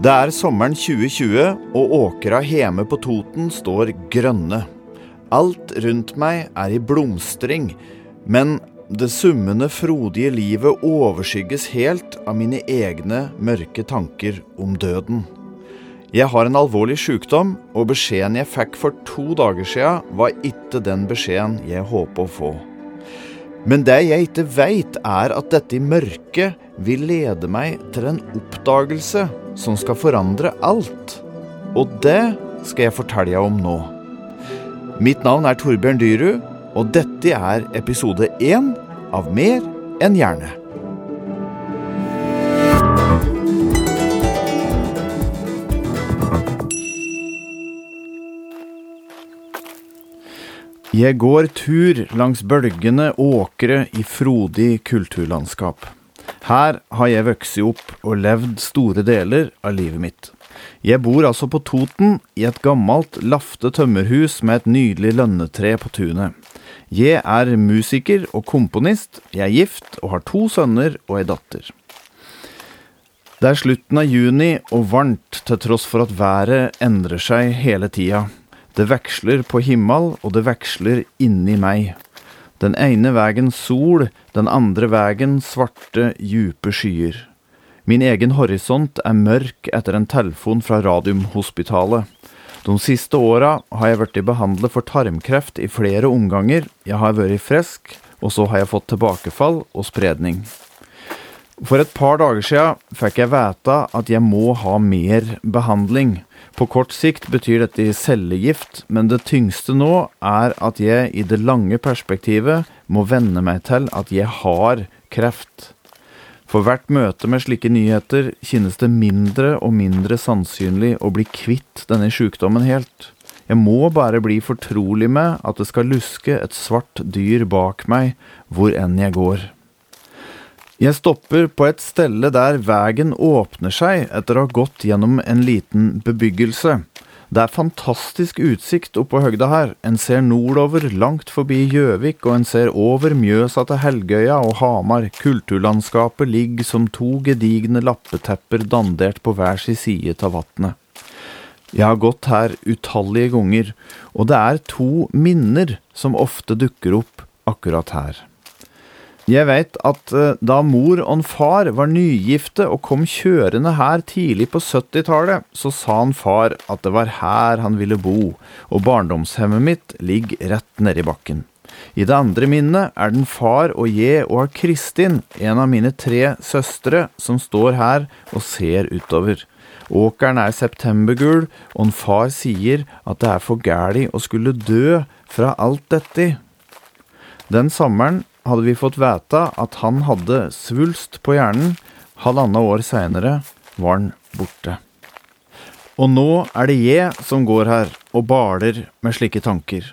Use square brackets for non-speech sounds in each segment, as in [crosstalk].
Det er sommeren 2020, og åkra hjemme på Toten står grønne. Alt rundt meg er i blomstring, men det summende, frodige livet overskygges helt av mine egne mørke tanker om døden. Jeg har en alvorlig sykdom, og beskjeden jeg fikk for to dager siden, var ikke den beskjeden jeg håper å få. Men det jeg ikke veit, er at dette i mørket vil lede meg til en oppdagelse som skal forandre alt. Og det skal jeg fortelle deg om nå. Mitt navn er Torbjørn Dyrud, og dette er episode én av Mer enn hjerne. Jeg går tur langs bølgende åkre i frodig kulturlandskap. Her har jeg vokst opp og levd store deler av livet mitt. Jeg bor altså på Toten, i et gammelt lafte tømmerhus med et nydelig lønnetre på tunet. Jeg er musiker og komponist, jeg er gift og har to sønner og ei datter. Det er slutten av juni og varmt til tross for at været endrer seg hele tida. Det veksler på himmel, og det veksler inni meg. Den ene vegen sol, den andre vegen svarte, djupe skyer. Min egen horisont er mørk etter en telefon fra Radiumhospitalet. De siste åra har jeg blitt behandlet for tarmkreft i flere omganger, jeg har vært frisk, og så har jeg fått tilbakefall og spredning. For et par dager siden fikk jeg vite at jeg må ha mer behandling. På kort sikt betyr dette cellegift, men det tyngste nå er at jeg i det lange perspektivet må venne meg til at jeg har kreft. For hvert møte med slike nyheter kjennes det mindre og mindre sannsynlig å bli kvitt denne sykdommen helt. Jeg må bare bli fortrolig med at det skal luske et svart dyr bak meg hvor enn jeg går. Jeg stopper på et stelle der veien åpner seg etter å ha gått gjennom en liten bebyggelse. Det er fantastisk utsikt oppå høgda her. En ser nordover, langt forbi Gjøvik, og en ser over Mjøsa til Helgøya og Hamar. Kulturlandskapet ligger som to gedigne lappetepper dandert på hver sin side av vatnet. Jeg har gått her utallige ganger, og det er to minner som ofte dukker opp akkurat her. Jeg veit at uh, da mor og far var nygifte og kom kjørende her tidlig på 70-tallet, så sa han far at det var her han ville bo, og barndomshemmet mitt ligger rett nedi bakken. I det andre minnet er den far og jeg og Kristin, en av mine tre søstre, som står her og ser utover. Åkeren er septembergul, og en far sier at det er for gæli å skulle dø fra alt dette. Den sommeren hadde vi fått vite at han hadde svulst på hjernen. Halvannet år seinere var han borte. Og nå er det jeg som går her og baler med slike tanker.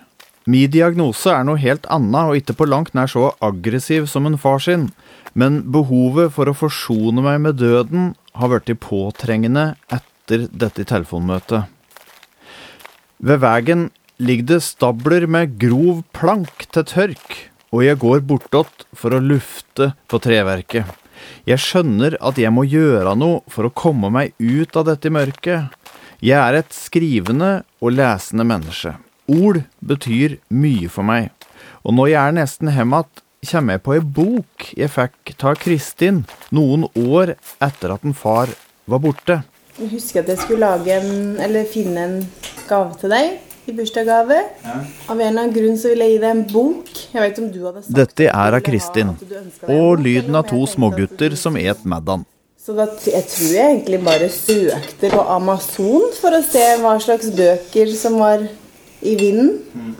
Min diagnose er noe helt annet og ikke på langt nær så aggressiv som en far sin, men behovet for å forsone meg med døden har blitt påtrengende etter dette telefonmøtet. Ved veien ligger det stabler med grov plank til tørk, og jeg går bortåt for å lufte på treverket. Jeg skjønner at jeg må gjøre noe for å komme meg ut av dette mørket. Jeg er et skrivende og lesende menneske. Ord betyr mye for meg, og når jeg er nesten hjem igjen, kommer jeg på ei bok jeg fikk ta Kristin noen år etter at en far var borte. Jeg husker at jeg skulle lage en, eller finne en gave til deg i bursdagsgave. Ja. Av en eller annen grunn så ville jeg gi deg en bok. Jeg vet om du hadde sagt Dette er av Kristin, og lyden av to smågutter som et Maddan. Så da, jeg tror jeg egentlig bare søkte på Amazon for å se hva slags bøker som var i vinden. Mm.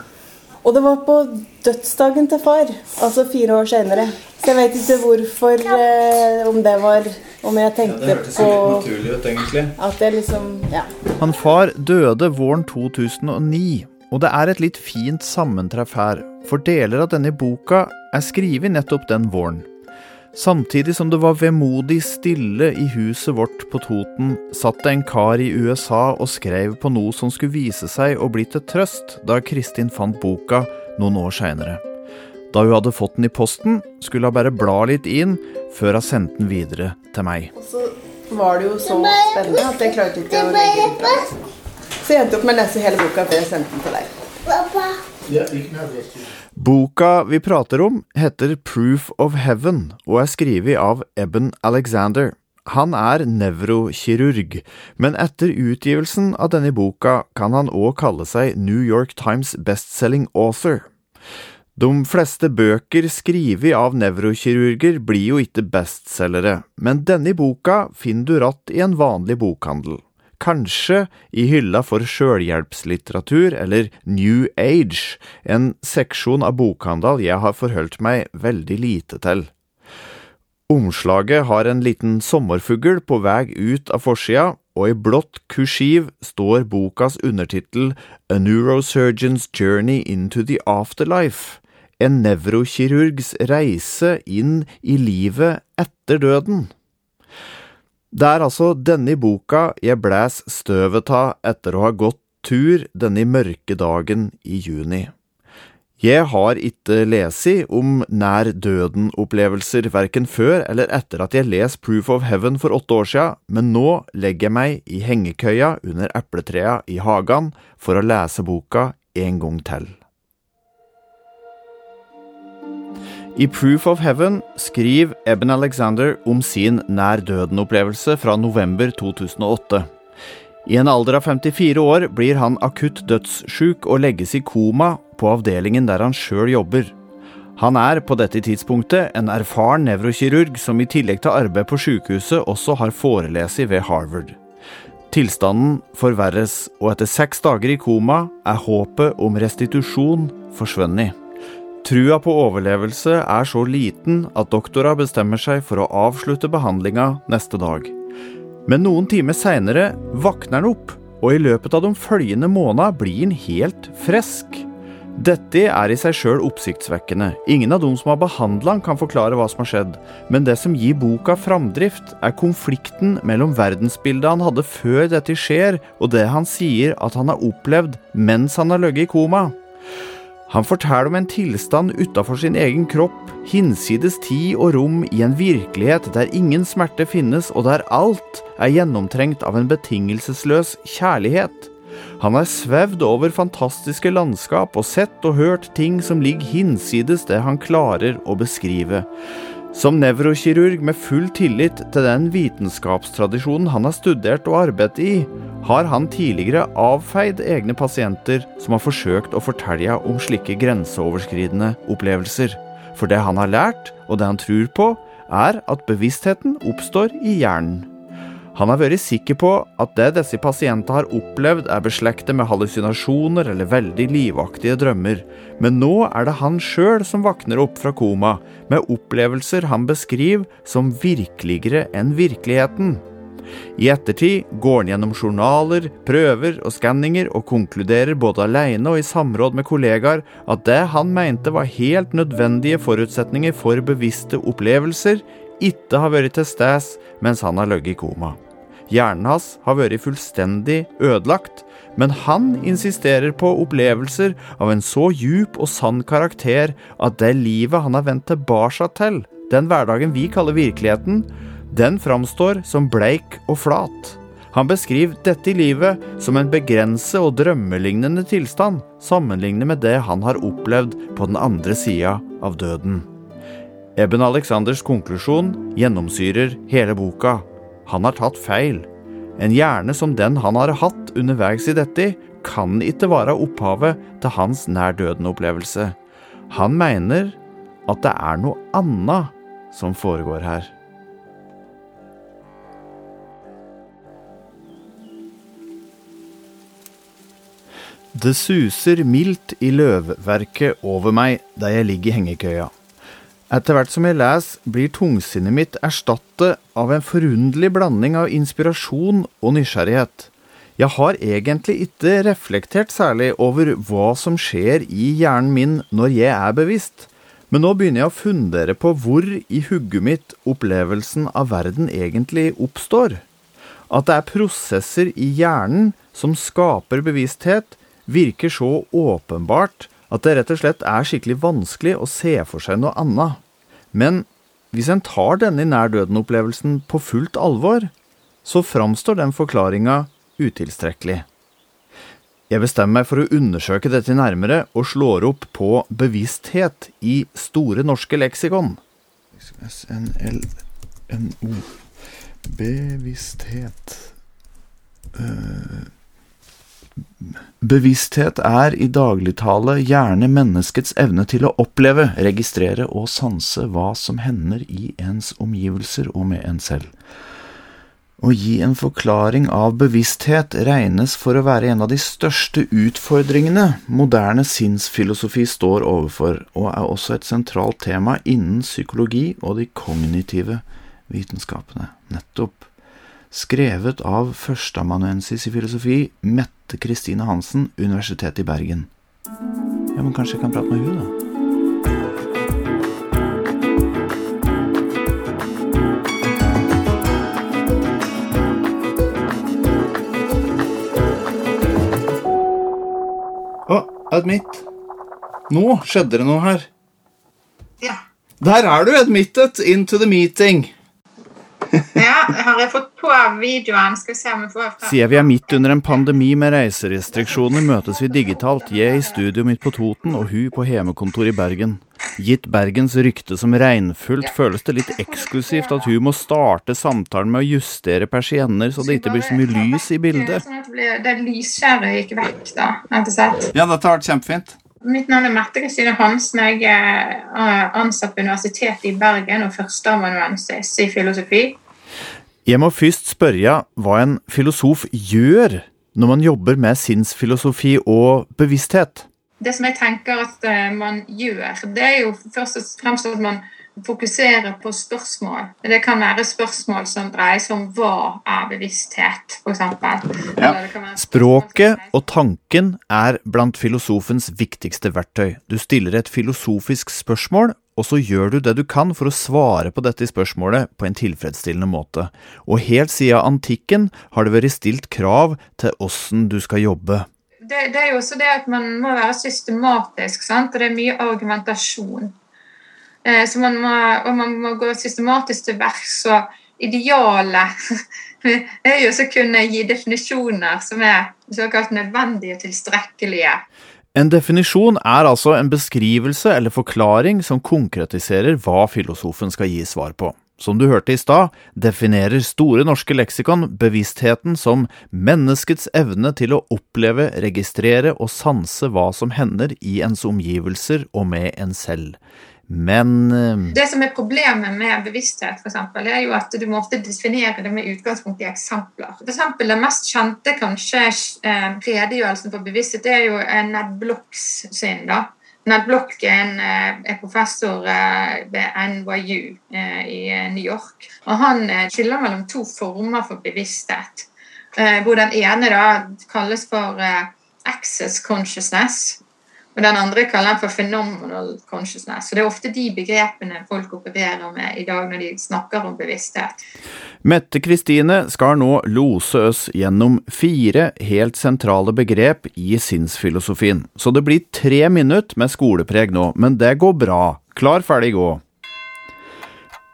Og det var på dødsdagen til far, altså fire år senere. Så jeg vet ikke hvorfor, eh, om det var Om jeg tenkte ja, det på naturlig ut, egentlig. At jeg liksom Ja. Han far døde våren 2009, og det er et litt fint sammentreff her, for deler av denne boka er skrevet nettopp den våren. Samtidig som det var vemodig stille i huset vårt på Toten, satt det en kar i USA og skrev på noe som skulle vise seg å bli til trøst da Kristin fant boka noen år seinere. Da hun hadde fått den i posten, skulle hun bare bla litt inn før hun sendte den videre til meg. Og så var det jo så spennende at jeg klarte ikke å legge den fra. Så jeg endte opp med å lese hele boka før jeg sendte den til deg. Boka vi prater om, heter Proof of Heaven og er skrevet av Eben Alexander. Han er nevrokirurg, men etter utgivelsen av denne boka kan han òg kalle seg New York Times bestselling author. De fleste bøker skrevet av nevrokirurger blir jo ikke bestselgere, men denne boka finner du ratt i en vanlig bokhandel. Kanskje i hylla for sjølhjelpslitteratur eller New Age, en seksjon av bokhandel jeg har forholdt meg veldig lite til. Omslaget har en liten sommerfugl på vei ut av forsida, og i blått kursiv står bokas undertittel A Neurosurgeon's Journey into the Afterlife, en nevrokirurgs reise inn i livet etter døden. Det er altså denne boka jeg blæs støvet av etter å ha gått tur denne mørke dagen i juni. Jeg har ikke lesi om nær døden-opplevelser verken før eller etter at jeg les Proof of Heaven for åtte år sia, men nå legger jeg meg i hengekøya under epletrea i hagen for å lese boka en gang til. I Proof of Heaven skriver Eben Alexander om sin nær døden-opplevelse fra november 2008. I en alder av 54 år blir han akutt dødssjuk og legges i koma på avdelingen der han sjøl jobber. Han er på dette tidspunktet en erfaren nevrokirurg som i tillegg til arbeid på sykehuset også har forelest ved Harvard. Tilstanden forverres, og etter seks dager i koma er håpet om restitusjon forsvunnet. Trua på overlevelse er så liten at doktora bestemmer seg for å avslutte behandlinga neste dag. Men noen timer seinere våkner han opp, og i løpet av de følgende månedene blir han helt frisk. Dette er i seg sjøl oppsiktsvekkende. Ingen av de som har behandla han kan forklare hva som har skjedd, men det som gir boka framdrift, er konflikten mellom verdensbildet han hadde før dette skjer, og det han sier at han har opplevd mens han har ligget i koma. Han forteller om en tilstand utafor sin egen kropp, hinsides tid og rom i en virkelighet der ingen smerte finnes, og der alt er gjennomtrengt av en betingelsesløs kjærlighet. Han har svevd over fantastiske landskap og sett og hørt ting som ligger hinsides det han klarer å beskrive. Som nevrokirurg med full tillit til den vitenskapstradisjonen han har studert og arbeidet i, har han tidligere avfeid egne pasienter som har forsøkt å fortelle om slike grenseoverskridende opplevelser. For det han har lært, og det han tror på, er at bevisstheten oppstår i hjernen. Han har vært sikker på at det disse pasientene har opplevd, er beslektet med hallusinasjoner eller veldig livaktige drømmer, men nå er det han sjøl som våkner opp fra koma, med opplevelser han beskriver som virkeligere enn virkeligheten. I ettertid går han gjennom journaler, prøver og skanninger og konkluderer både alene og i samråd med kollegaer at det han mente var helt nødvendige forutsetninger for bevisste opplevelser, ikke har vært til stede mens han har ligget i koma. Hjernen hans har vært fullstendig ødelagt, men han insisterer på opplevelser av en så djup og sann karakter at det livet han har vendt tilbake til, den hverdagen vi kaller virkeligheten, den framstår som bleik og flat. Han beskriver dette livet som en begrense og drømmelignende tilstand, sammenlignet med det han har opplevd på den andre sida av døden. Eben Alexanders konklusjon gjennomsyrer hele boka. Han har tatt feil. En hjerne som den han har hatt underveis i dette, kan ikke være opphavet til hans nær-døden-opplevelse. Han mener at det er noe annet som foregår her. Det suser mildt i løvverket over meg der jeg ligger i hengekøya. Etter hvert som jeg leser, blir tungsinnet mitt erstattet av en forunderlig blanding av inspirasjon og nysgjerrighet. Jeg har egentlig ikke reflektert særlig over hva som skjer i hjernen min når jeg er bevisst, men nå begynner jeg å fundere på hvor i hugget mitt opplevelsen av verden egentlig oppstår. At det er prosesser i hjernen som skaper bevissthet, virker så åpenbart at det rett og slett er skikkelig vanskelig å se for seg noe annet. Men hvis en tar denne nær-døden-opplevelsen på fullt alvor, så framstår den forklaringa utilstrekkelig. Jeg bestemmer meg for å undersøke dette nærmere, og slår opp på bevissthet i Store norske leksikon. SNLNO Bevissthet uh, Bevissthet er i dagligtale gjerne menneskets evne til å oppleve, registrere og sanse hva som hender i ens omgivelser og med en selv. Å gi en forklaring av bevissthet regnes for å være en av de største utfordringene moderne sinnsfilosofi står overfor, og er også et sentralt tema innen psykologi og de kognitive vitenskapene. Nettopp skrevet av førsteamanuensis i filosofi Mette Kristine Hansen, Universitetet i Bergen. Ja, men kanskje jeg kan prate med hun da? Å, admit. Nå skjedde det noe her. Ja. Der er du, admitted into the meeting. [laughs] Ja, har jeg fått på videoen? Skal vi se om vi får fra. Siden vi er midt under en pandemi med reiserestriksjoner, møtes vi digitalt. Jeg i studio mitt på Toten, og hun på hjemmekontor i Bergen. Gitt Bergens rykte som regnfullt, føles det litt eksklusivt at hun må starte samtalen med å justere persienner så det ikke blir så mye lys i bildet. Sånn at det, det lysskjæret gikk vekk, da, rett og slett. Ja, dette har vært kjempefint. Mitt navn er Mette Kristine Hansen. Jeg er ansatt på Universitetet i Bergen og førsteamanuensis i filosofi. Jeg må først spørre hva en filosof gjør når man jobber med sinnsfilosofi og bevissthet. Det som jeg tenker at eh, man gjør, det er jo først og fremst at man fokuserer på spørsmål. Det kan være spørsmål som dreier seg om hva er bevissthet, f.eks. Ja. Språket og tanken er blant filosofens viktigste verktøy. Du stiller et filosofisk spørsmål, og så gjør du det du kan for å svare på dette spørsmålet på en tilfredsstillende måte. Og helt siden antikken har det vært stilt krav til åssen du skal jobbe. Det, det, er jo også det at man må være systematisk, sant? og det er mye argumentasjon. Eh, så man må, og man må gå systematisk til verks. Og idealet [laughs] er jo å kunne gi definisjoner som er såkalt nødvendige og tilstrekkelige. En definisjon er altså en beskrivelse eller forklaring som konkretiserer hva filosofen skal gi svar på. Som du hørte i stad, definerer Store norske leksikon bevisstheten som menneskets evne til å oppleve, registrere og sanse hva som hender i ens omgivelser og med en selv. Men eh, Det som er problemet med bevissthet, for eksempel, er jo at du må ofte definere det med utgangspunkt i eksempler. For eksempel, Den mest kjente kanskje eh, redegjørelsen for bevissthet er jo Ned Blocks sin. da. Ned Block er, en, eh, er professor ved NYU i New York. og Han skiller mellom to former for bevissthet. Hvor den ene da kalles for access consciousness, og den andre kaller han for phenomenal consciousness. Så det er ofte de begrepene folk opererer med i dag når de snakker om bevissthet. Mette Kristine skal nå lose oss gjennom fire helt sentrale begrep i sinnsfilosofien. Så det blir tre minutter med skolepreg nå, men det går bra. Klar, ferdig, gå.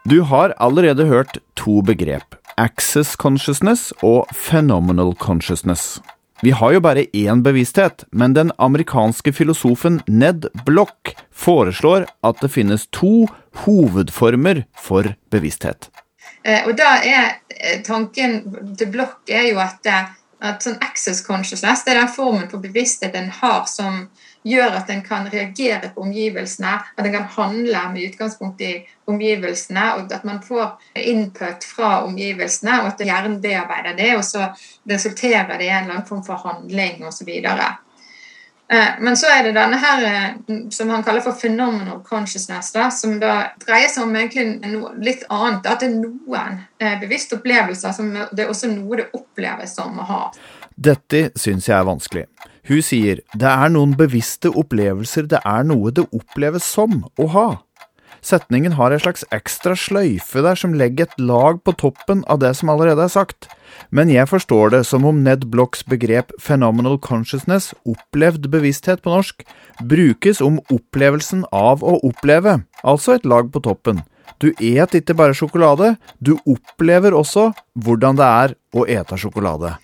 Du har allerede hørt to begrep. Access consciousness og phenomenal consciousness. Vi har jo bare én bevissthet, men den amerikanske filosofen Ned Block foreslår at det finnes to hovedformer for bevissthet. Eh, og da er eh, tanken til Block er jo at, eh, at sånn access consciousness det er den formen for bevissthet en har som gjør at en kan reagere på omgivelsene, at en kan handle med utgangspunkt i omgivelsene, og at man får input fra omgivelsene, og at hjernen bearbeider det, og så resulterer det i en eller annen form for handling osv. Eh, men så er det denne her eh, som han kaller for phenomenal consciousness, da, som da dreier seg om egentlig noe litt annet. At det er noen eh, bevisste opplevelser som det er også noe det oppleves som å ha. Dette syns jeg er vanskelig. Hun sier det er noen bevisste opplevelser det er noe det oppleves som å ha. Setningen har ei slags ekstra sløyfe der som legger et lag på toppen av det som allerede er sagt, men jeg forstår det som om Ned Blocks begrep phenomenal consciousness, opplevd bevissthet på norsk, brukes om opplevelsen av å oppleve, altså et lag på toppen, Du et ikke bare sjokolade, du opplever også hvordan det er å ete sjokolade.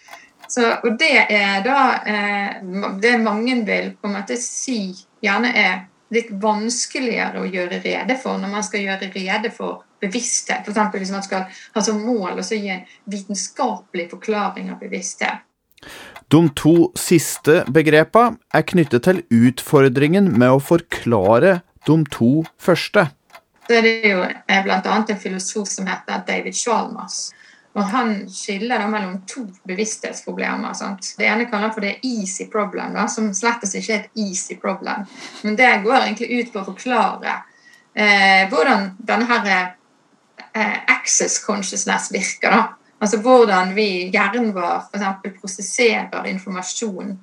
Så, og det er da eh, det mange vil på en måte si gjerne er litt vanskeligere å gjøre rede for når man skal gjøre rede for bevissthet. F.eks. hvis man skal ha som mål å gi en vitenskapelig forklaring av bevissthet. De to siste begrepene er knyttet til utfordringen med å forklare de to første. Det er jo eh, bl.a. en filosof som heter David Chalmers og Han skiller da mellom to bevissthetsproblemer. Sant? Det ene kaller han for det easy problem, da, som slett ikke er et easy problem. Men det går egentlig ut på å forklare eh, hvordan denne her, eh, access consciousness virker. da. Altså hvordan vi hjernen vår f.eks. prosesserer informasjon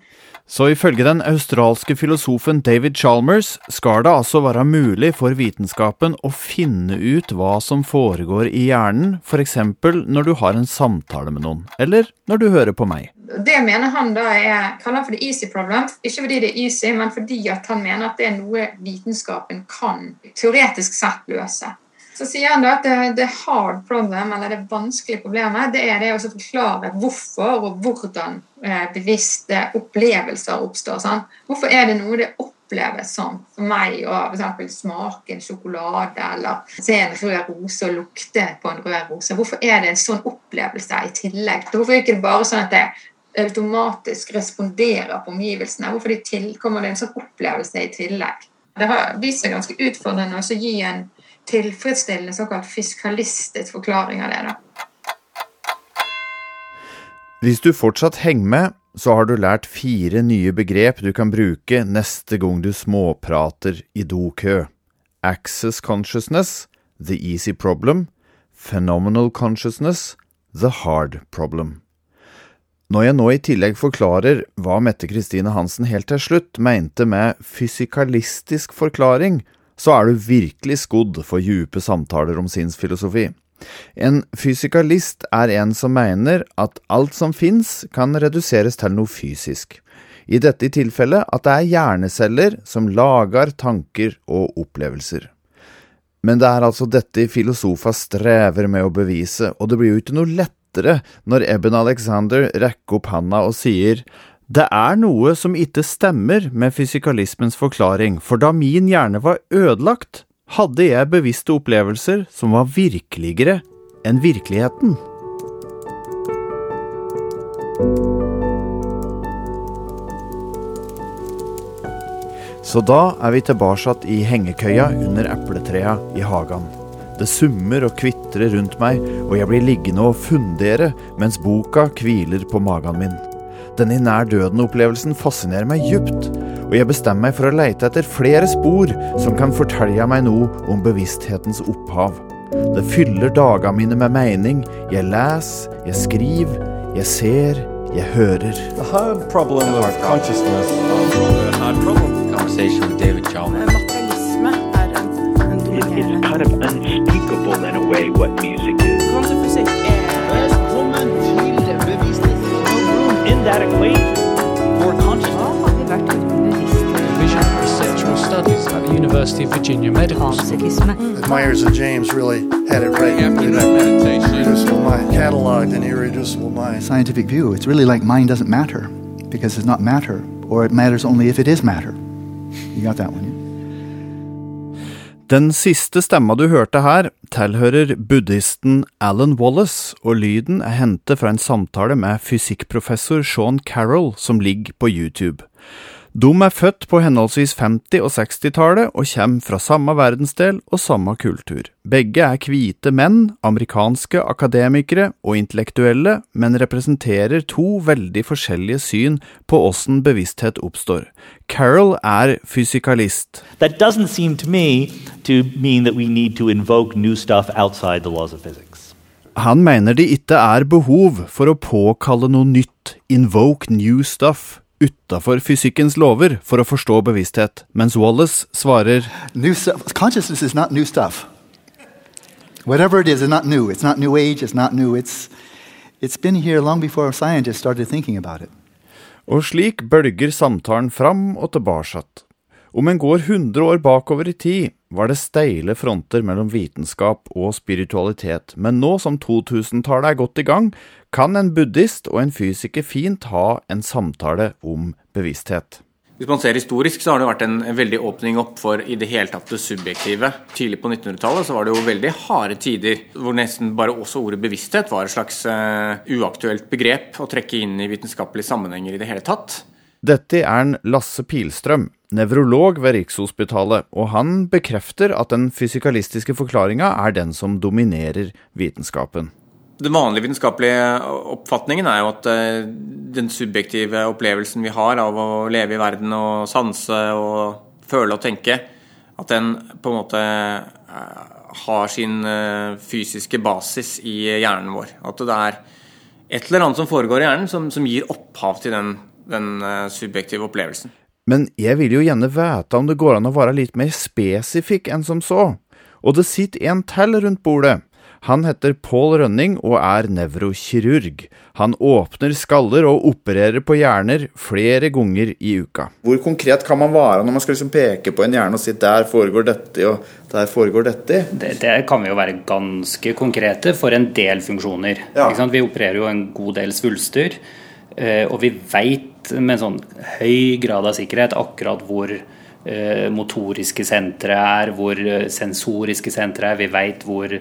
så ifølge den australske filosofen David Chalmers skal det altså være mulig for vitenskapen å finne ut hva som foregår i hjernen, f.eks. når du har en samtale med noen, eller når du hører på meg. Det mener han da er kaller for the easy problem. Ikke fordi det er easy, men fordi han mener at det er noe vitenskapen kan teoretisk sett løse. Så sier han da at det, det hard problem, eller det vanskelige problemet, det er det å forklare hvorfor og hvordan eh, bevisste opplevelser oppstår. Sant? Hvorfor er det noe det oppleves som for meg å smake en sjokolade eller se en rød rose og lukte på en rød rose? Hvorfor er det en sånn opplevelse i tillegg? Hvorfor er det ikke bare sånn at det automatisk responderer på omgivelsene? Hvorfor det til, kommer det en sånn opplevelse i tillegg? Det har vist seg ganske utfordrende å gi en tilfredsstillende såkalt fiskalistisk forklaring av det. da. Hvis du fortsatt henger med, så har du lært fire nye begrep du kan bruke neste gang du småprater i dokø. Access consciousness, the easy problem, phenomenal consciousness, the hard problem. Når jeg nå i tillegg forklarer hva Mette Kristine Hansen helt til slutt mente med fysikalistisk forklaring, så er du virkelig skodd for djupe samtaler om sinnsfilosofi. En fysikalist er en som mener at alt som fins, kan reduseres til noe fysisk. I dette tilfellet at det er hjerneceller som lager tanker og opplevelser. Men det er altså dette filosofa strever med å bevise, og det blir jo ikke noe lettere når Eben Alexander rekker opp handa og sier det er noe som ikke stemmer med fysikalismens forklaring, for da min hjerne var ødelagt, hadde jeg bevisste opplevelser som var virkeligere enn virkeligheten. Så da er vi tilbake i hengekøya under epletrea i hagen. Det summer og kvitrer rundt meg, og jeg blir liggende og fundere mens boka hviler på magen min. Denne nær døden-opplevelsen fascinerer meg djupt, og jeg bestemmer meg for å leite etter flere spor som kan fortelle meg noe om bevissthetens opphav. Det fyller dagene mine med mening. Jeg leser, jeg skriver, jeg ser, jeg hører. The hard problem of consciousness. hard problem. Conversation with David Chalmers. Materialisme er en, en dominerende kind of unspeakable in a way what music is. That equation, for consciousness, Vision Perceptual Studies at the University of Virginia Medical School. that Myers and James really had it right. After that meditation, Irreducible mind, cataloged an irreducible mind. scientific view, it's really like mind doesn't matter because it's not matter, or it matters only if it is matter. You got that one, yeah? Den siste stemma du hørte her, tilhører buddhisten Alan Wallace, og lyden er hentet fra en samtale med fysikkprofessor Sean Carroll som ligger på YouTube. De er født på henholdsvis 50- og 60-tallet og kommer fra samme verdensdel og samme kultur. Begge er hvite menn, amerikanske akademikere og intellektuelle, men representerer to veldig forskjellige syn på åssen bevissthet oppstår. Carol er fysikalist. That doesn't seem to me to mean that we need to invoke new stuff outside the laws of physics. Han mener det ikke er behov for å påkalle noe nytt, invoke new stuff, utafor fysikkens lover for å forstå bevissthet, mens Wallace svarer New stuff. Consciousness is not new stuff. Whatever it is, is not new. It's not new age. It's not new. It's it's been here long before scientists started thinking about it. Og slik bølger samtalen fram og tilbake. Om en går 100 år bakover i tid, var det steile fronter mellom vitenskap og spiritualitet, men nå som 2000-tallet er godt i gang, kan en buddhist og en fysiker fint ha en samtale om bevissthet. Hvis man ser historisk, så har det vært en veldig åpning opp for i det hele tatt det subjektive. Tidlig på 1900-tallet så var det jo veldig harde tider hvor nesten bare også ordet bevissthet var et slags uh, uaktuelt begrep å trekke inn i vitenskapelige sammenhenger i det hele tatt. Dette er en Lasse Pilstrøm, nevrolog ved Rikshospitalet, og han bekrefter at den fysikalistiske forklaringa er den som dominerer vitenskapen. Den vanlige vitenskapelige oppfatningen er jo at eh, den subjektive opplevelsen vi har av å leve i verden og sanse og føle og tenke, at den på en måte eh, har sin eh, fysiske basis i hjernen vår. At det er et eller annet som foregår i hjernen som, som gir opphav til den den subjektive opplevelsen. Men jeg vil jo gjerne vite om det går an å være litt mer spesifikk enn som så. Og det sitter en til rundt bordet. Han heter Pål Rønning og er nevrokirurg. Han åpner skaller og opererer på hjerner flere ganger i uka. Hvor konkret kan man være når man skal liksom peke på en hjerne og si der foregår dette og der foregår dette? Det, det kan vi jo være ganske konkrete for en del funksjoner. Ja. Vi opererer jo en god del svulster. Eh, og vi veit med en sånn høy grad av sikkerhet akkurat hvor eh, motoriske sentre er, hvor eh, sensoriske sentre er. Vi veit hvor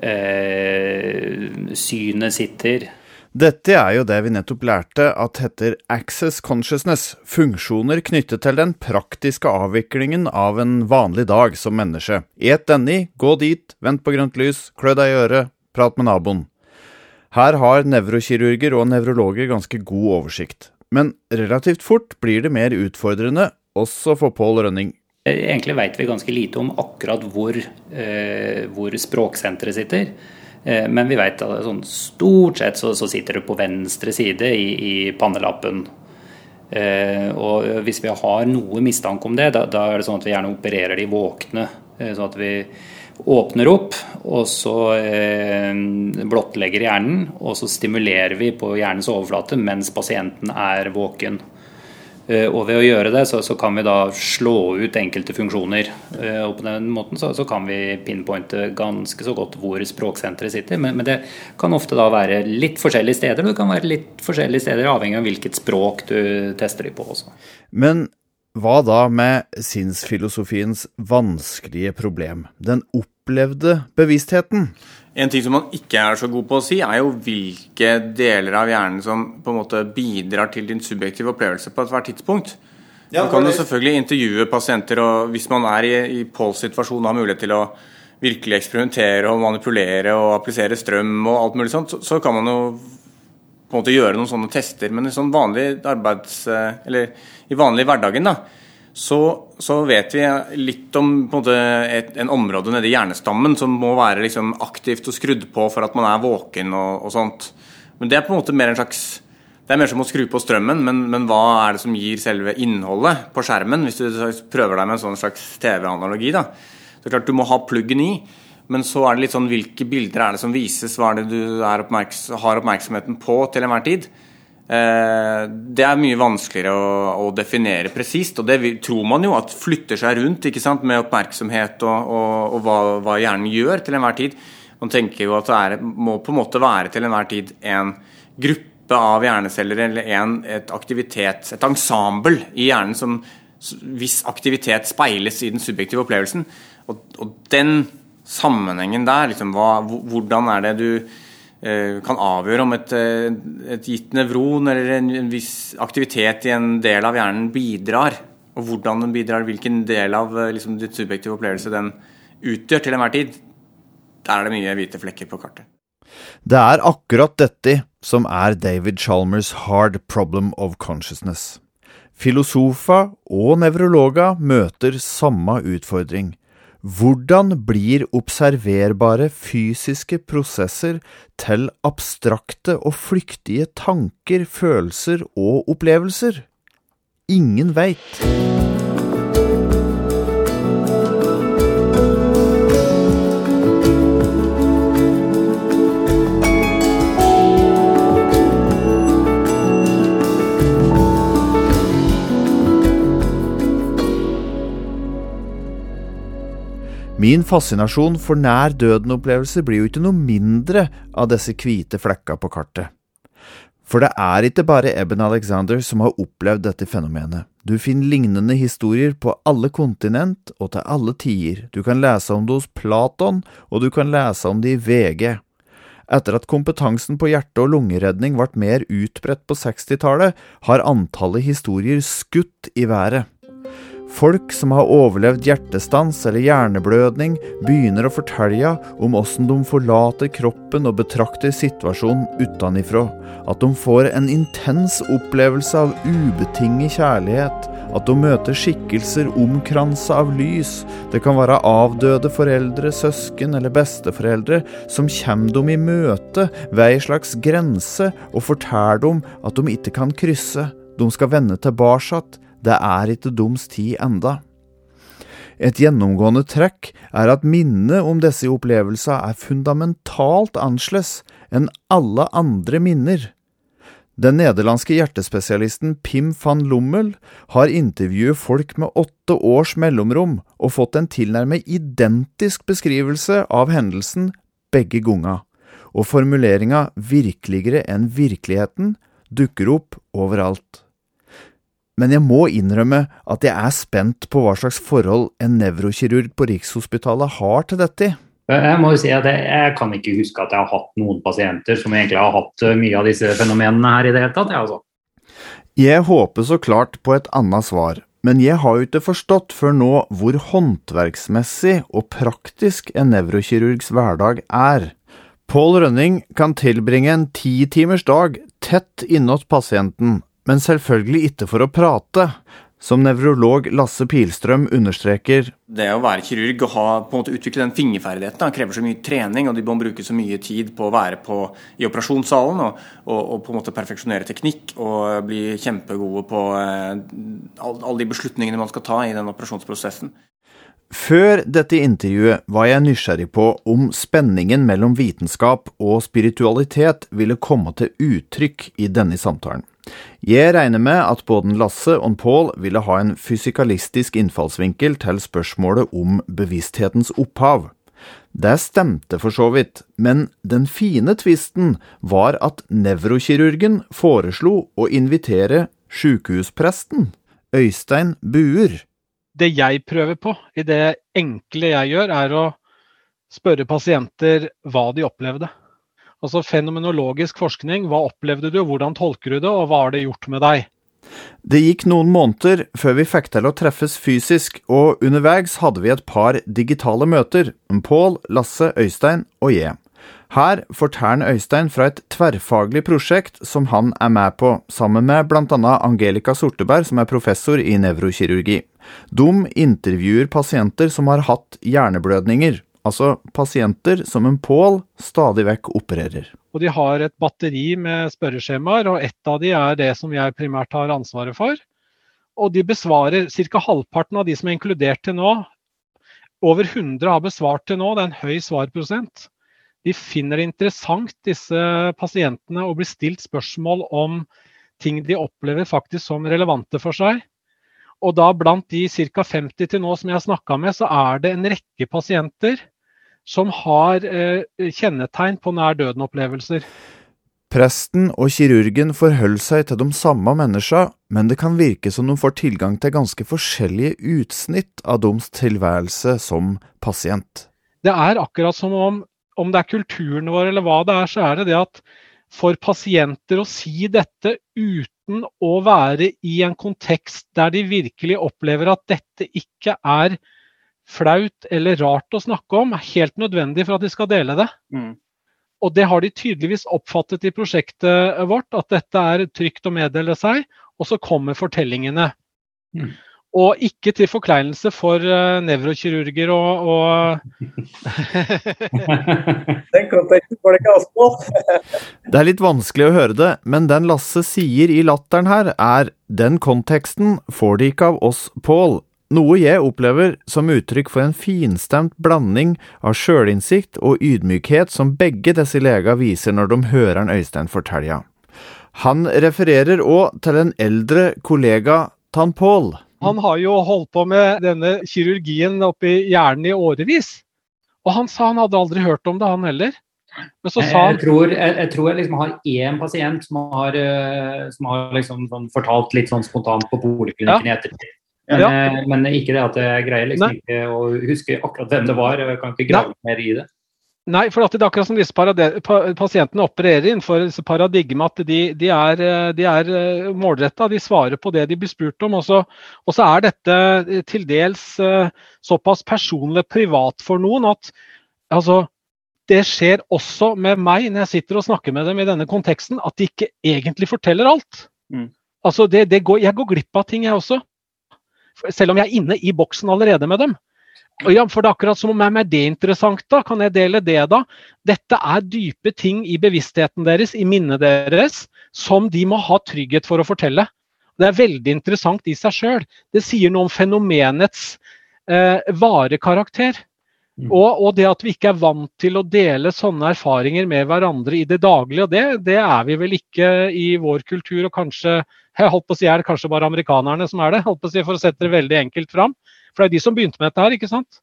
eh, synet sitter. Dette er jo det vi nettopp lærte at heter access consciousness, funksjoner knyttet til den praktiske avviklingen av en vanlig dag som menneske. Et denne, gå dit, vent på grønt lys, klø deg i øret, prat med naboen. Her har nevrokirurger og nevrologer ganske god oversikt. Men relativt fort blir det mer utfordrende, også for Pål Rønning. Egentlig vet vi ganske lite om akkurat hvor, eh, hvor språksenteret sitter. Eh, men vi vet at sånn, stort sett så, så, sitter det på venstre side i, i pannelappen. Eh, og hvis vi har noe mistanke om det, da, da, er det sånn at vi gjerne opererer de våkne. Eh, sånn at vi åpner opp, og så eh, blottlegger hjernen. Og så stimulerer vi på hjernens overflate mens pasienten er våken. Eh, og ved å gjøre det, så, så, kan vi da slå ut enkelte funksjoner. Eh, og på den måten så, så, kan vi pinpointe ganske så godt hvor språksenteret sitter. Men, men, det kan ofte da være litt forskjellige steder, og det kan være litt forskjellige steder avhengig av hvilket språk du tester de på også. Men hva da med sinnsfilosofiens vanskelige problem, den opplevde bevisstheten? En ting som man ikke er så god på å si, er jo hvilke deler av hjernen som på en måte bidrar til din subjektive opplevelse på ethvert tidspunkt. Ja, man kan jo selvfølgelig intervjue pasienter, og hvis man er i, i Pauls situasjon og har mulighet til å virkelig eksperimentere og manipulere og applisere strøm og alt mulig sånt, så, så kan man jo på en måte gjøre noen sånne tester. Men i sånn vanlig arbeids... Eh, eller i vanlig hverdagen, da, så, så, vet vi litt om på en, måte, et, en område nede i hjernestammen som må være liksom, aktivt og skrudd på for at man er våken og, og, sånt. Men det er på en måte mer en slags det er mer som å skru på strømmen, men, men hva er det som gir selve innholdet på skjermen? Hvis du prøver deg med en sånn slags TV-analogi. da. Så klart Du må ha pluggen i, men så er det litt sånn hvilke bilder er det som vises, hva er det du er oppmerks har oppmerksomheten på til enhver tid. Eh, det er mye vanskeligere å, å definere presist, og det tror man jo at flytter seg rundt med oppmerksomhet og, og, og hva, hva, hjernen gjør til enhver tid. Man tenker jo at det er, må på en måte være til enhver tid en gruppe av hjerneceller eller en, et aktivitet, et ensemble i hjernen som hvis aktivitet speiles i den subjektive opplevelsen. Og, og den sammenhengen der, liksom, hva, hvordan er det du kan avgjøre om et, eh, et gitt nevron eller en, en, viss aktivitet i en del av hjernen bidrar, og hvordan den bidrar, hvilken del av eh, liksom, ditt subjektive opplevelse den utgjør til enhver tid, der er det mye hvite flekker på kartet. Det er akkurat dette som er David Chalmers hard problem of consciousness. Filosofer og nevrologer møter samme utfordring hvordan blir observerbare fysiske prosesser til abstrakte og flyktige tanker, følelser og opplevelser? Ingen veit. Min fascinasjon for nær døden-opplevelser blir jo ikke noe mindre av disse hvite flekka på kartet. For det er ikke bare Eben Alexander som har opplevd dette fenomenet. Du finner lignende historier på alle kontinent og til alle tider. Du kan lese om det hos Platon, og du kan lese om det i VG. Etter at kompetansen på hjerte- og lungeredning ble mer utbredt på 60-tallet, har antallet historier skutt i været. Folk som har overlevd hjertestans eller hjerneblødning, begynner å fortelle om åssen de forlater kroppen og betrakter situasjonen utenifra. At de får en intens opplevelse av ubetinget kjærlighet. At de møter skikkelser omkransa av lys. Det kan være avdøde foreldre, søsken eller besteforeldre som kommer dem i møte ved ei slags grense og forteller dem at de ikke kan krysse. De skal vende tilbake det er ikke dums tid enda. Et gjennomgående trekk er at minnet om disse opplevelsene er fundamentalt annerledes enn alle andre minner. Den nederlandske hjertespesialisten Pim van Lommel har intervjuet folk med åtte års mellomrom og fått en tilnærmet identisk beskrivelse av hendelsen begge ganger, og formuleringa 'virkeligere enn virkeligheten' dukker opp overalt men jeg må innrømme at jeg er spent på hva slags forhold en nevrokirurg på Rikshospitalet har til dette. Jeg må jo si at jeg kan ikke huske at jeg har hatt noen pasienter som egentlig har hatt eh, mye av disse fenomenene her i det hele tatt. Jeg, altså. jeg håper så klart på et annet svar, men jeg har jo ikke forstått før nå hvor håndverksmessig og praktisk en nevrokirurgs hverdag er. Pål Rønning kan tilbringe en ti timers dag tett innåt pasienten men selvfølgelig ikke for å prate. Som nevrolog Lasse Pilstrøm understreker Det å være kirurg og ha, på en måte utvikle den fingerferdigheten krever så mye trening, og de må bruke så mye tid på å være på, i operasjonssalen og, og, og, på en måte perfeksjonere teknikk og bli kjempegode på eh, alle de beslutningene man skal ta i den operasjonsprosessen. Før dette intervjuet var jeg nysgjerrig på om spenningen mellom vitenskap og spiritualitet ville komme til uttrykk i denne samtalen. Jeg regner med at både Lasse og Pål ville ha en fysikalistisk innfallsvinkel til spørsmålet om bevissthetens opphav. Det stemte for så vidt, men den fine tvisten var at nevrokirurgen foreslo å invitere sjukehuspresten, Øystein Buer. Det jeg prøver på, i det enkle jeg gjør, er å spørre pasienter hva de opplevde. Altså fenomenologisk forskning. Hva opplevde du, hvordan tolker du det, og hva har det gjort med deg? Det gikk noen måneder før vi fikk til å treffes fysisk, og underveis hadde vi et par digitale møter, Pål, Lasse, Øystein og jeg. Her forteller Øystein fra et tverrfaglig prosjekt som han er med på, sammen med bl.a. Angelica Sorteberg, som er professor i nevrokirurgi. De intervjuer pasienter som har hatt hjerneblødninger, altså pasienter som en Pål stadig vekk opererer. Og De har et batteri med spørreskjemaer, og ett av de er det som jeg primært har ansvaret for. Og de besvarer ca. halvparten av de som er inkludert til nå. Over 100 har besvart til nå, det er en høy svarprosent. De finner det interessant, disse pasientene, å bli stilt spørsmål om ting de opplever faktisk som relevante for seg. Og da blant de ca. 50 til nå som jeg har snakka med, så er det en rekke pasienter som har eh, kjennetegn på nær døden-opplevelser. Presten og kirurgen forholder seg til de samme menneskene, men det kan virke som de får tilgang til ganske forskjellige utsnitt av deres tilværelse som pasient. Det er akkurat som om, om det er kulturen vår eller hva det er, så er det det at for pasienter å si dette uten å være i en kontekst der de virkelig opplever at dette ikke er flaut eller rart å snakke om, er helt nødvendig for at de skal dele det. Mm. Og det har de tydeligvis oppfattet i prosjektet vårt, at dette er trygt å meddele seg. Og så kommer fortellingene. Mm. Og ikke til forkleinelse for uh, nevrokirurger og, og [laughs] Den konteksten får det ikke oss [laughs] det er litt vanskelig å høre det, men den Lasse sier i latteren her, er den konteksten får de ikke av oss, Pål. Noe jeg opplever som uttrykk for en finstemt blanding av sjølinnsikt og ydmykhet som begge disse legene viser når de hører en Øystein fortelle. Han refererer òg til en eldre kollega Tan Paul. Han har jo holdt på med denne kirurgien oppi hjernen i årevis. Og han sa han hadde aldri hørt om det, han heller. Men så sa han jeg tror jeg, jeg, tror jeg liksom har én pasient som har, eh, som har liksom sånn fortalt litt sånn spontant på poliklinikken i ettertid. Men, Ja. eh, men ikke det at jeg greier liksom Nei. ikke å huske akkurat hvem det var. Jeg kan ikke grave mer i det. Nei, for det er akkurat som disse pasientene opererer innenfor disse paradigmet, at de, de er, eh, de er målretta. De svarer på det de blir spurt om. Og så, og så er dette eh, til dels eh, såpass personlig privat for noen at altså, det skjer også med meg når jeg sitter og snakker med dem i denne konteksten, at de ikke egentlig forteller alt. Altså, det, det går, jeg går glipp av ting, jeg også. Selv om jeg er inne i boksen allerede med dem. Ja, for det er akkurat som om er det interessant, da? Kan jeg dele det, da? Dette er dype ting i bevisstheten deres, i minnet deres, som de må ha trygghet for å fortelle. Det er veldig interessant i seg sjøl. Det sier noe om fenomenets eh, vare karakter. Og, og det at vi ikke er vant til å dele sånne erfaringer med hverandre i det daglige, det, det er vi vel ikke i vår kultur, og kanskje jeg holdt på å si er det kanskje bare amerikanerne som er det, holdt på å si, for å sette det veldig enkelt fram. For det er de som begynte med dette her, ikke sant?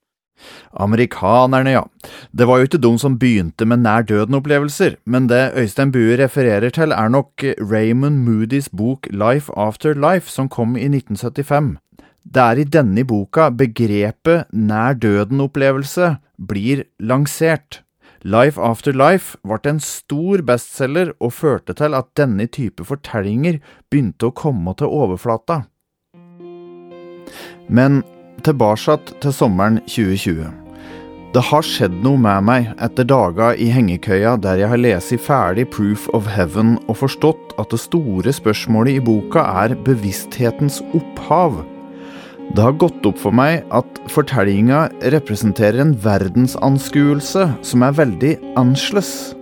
Amerikanerne, ja. Det var jo ikke de som begynte med nær døden-opplevelser, men det Øystein Bue refererer til er nok Raymond Moody's bok Life After Life, som kom i 1975. Det er i denne boka begrepet nær døden-opplevelse blir lansert. Life After Life ble en stor bestselger og førte til at denne type fortellinger begynte å komme til overflata. Men tilbake til sommeren 2020. Det har skjedd noe med meg etter dager i hengekøya der jeg har lest ferdig Proof of Heaven og forstått at det store spørsmålet i boka er bevissthetens opphav. Det har gått opp for meg at fortellinga representerer en verdensanskuelse som er veldig annerledes.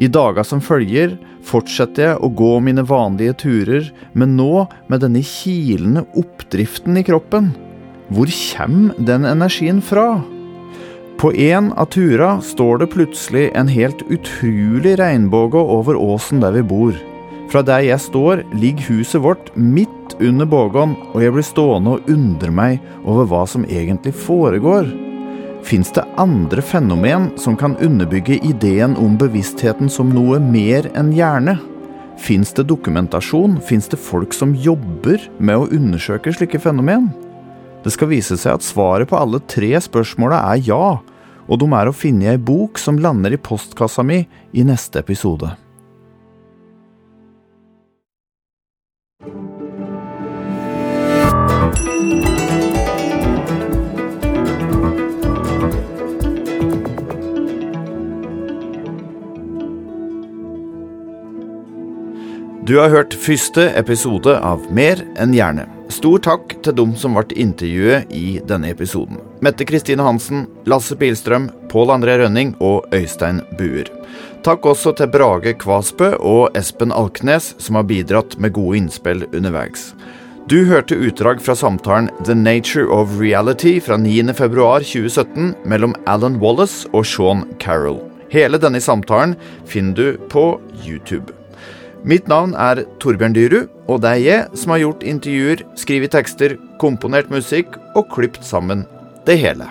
I dager som følger fortsetter jeg å gå mine vanlige turer, men nå med denne kilende oppdriften i kroppen. Hvor kommer den energien fra? På en av tura står det plutselig en helt utrolig regnbue over åsen der vi bor. Fra der jeg står, ligger huset vårt midt under bågen, og jeg blir stående og undre meg over hva som egentlig foregår. Fins det andre fenomen som kan underbygge ideen om bevisstheten som noe mer enn hjerne? Fins det dokumentasjon? Fins det folk som jobber med å undersøke slike fenomen? Det skal vise seg at svaret på alle tre spørsmåla er ja, og de er å finne i ei bok som lander i postkassa mi i neste episode. Du har hørt første episode av Mer enn hjerne. Stor takk til dem som ble intervjuet i denne episoden. Mette Kristine Hansen, Lasse Pilstrøm, Pål André Rønning og Øystein Buer. Takk også til Brage Kvasbø og Espen Alknes, som har bidratt med gode innspill underveis. Du hørte utdrag fra samtalen The Nature of Reality fra 9.2.2017 mellom Alan Wallace og Sean Carroll. Hele denne samtalen finner du på YouTube. Mitt navn er Torbjørn Dyrud, og det er jeg som har gjort intervjuer, skrevet tekster, komponert musikk og klipt sammen det hele.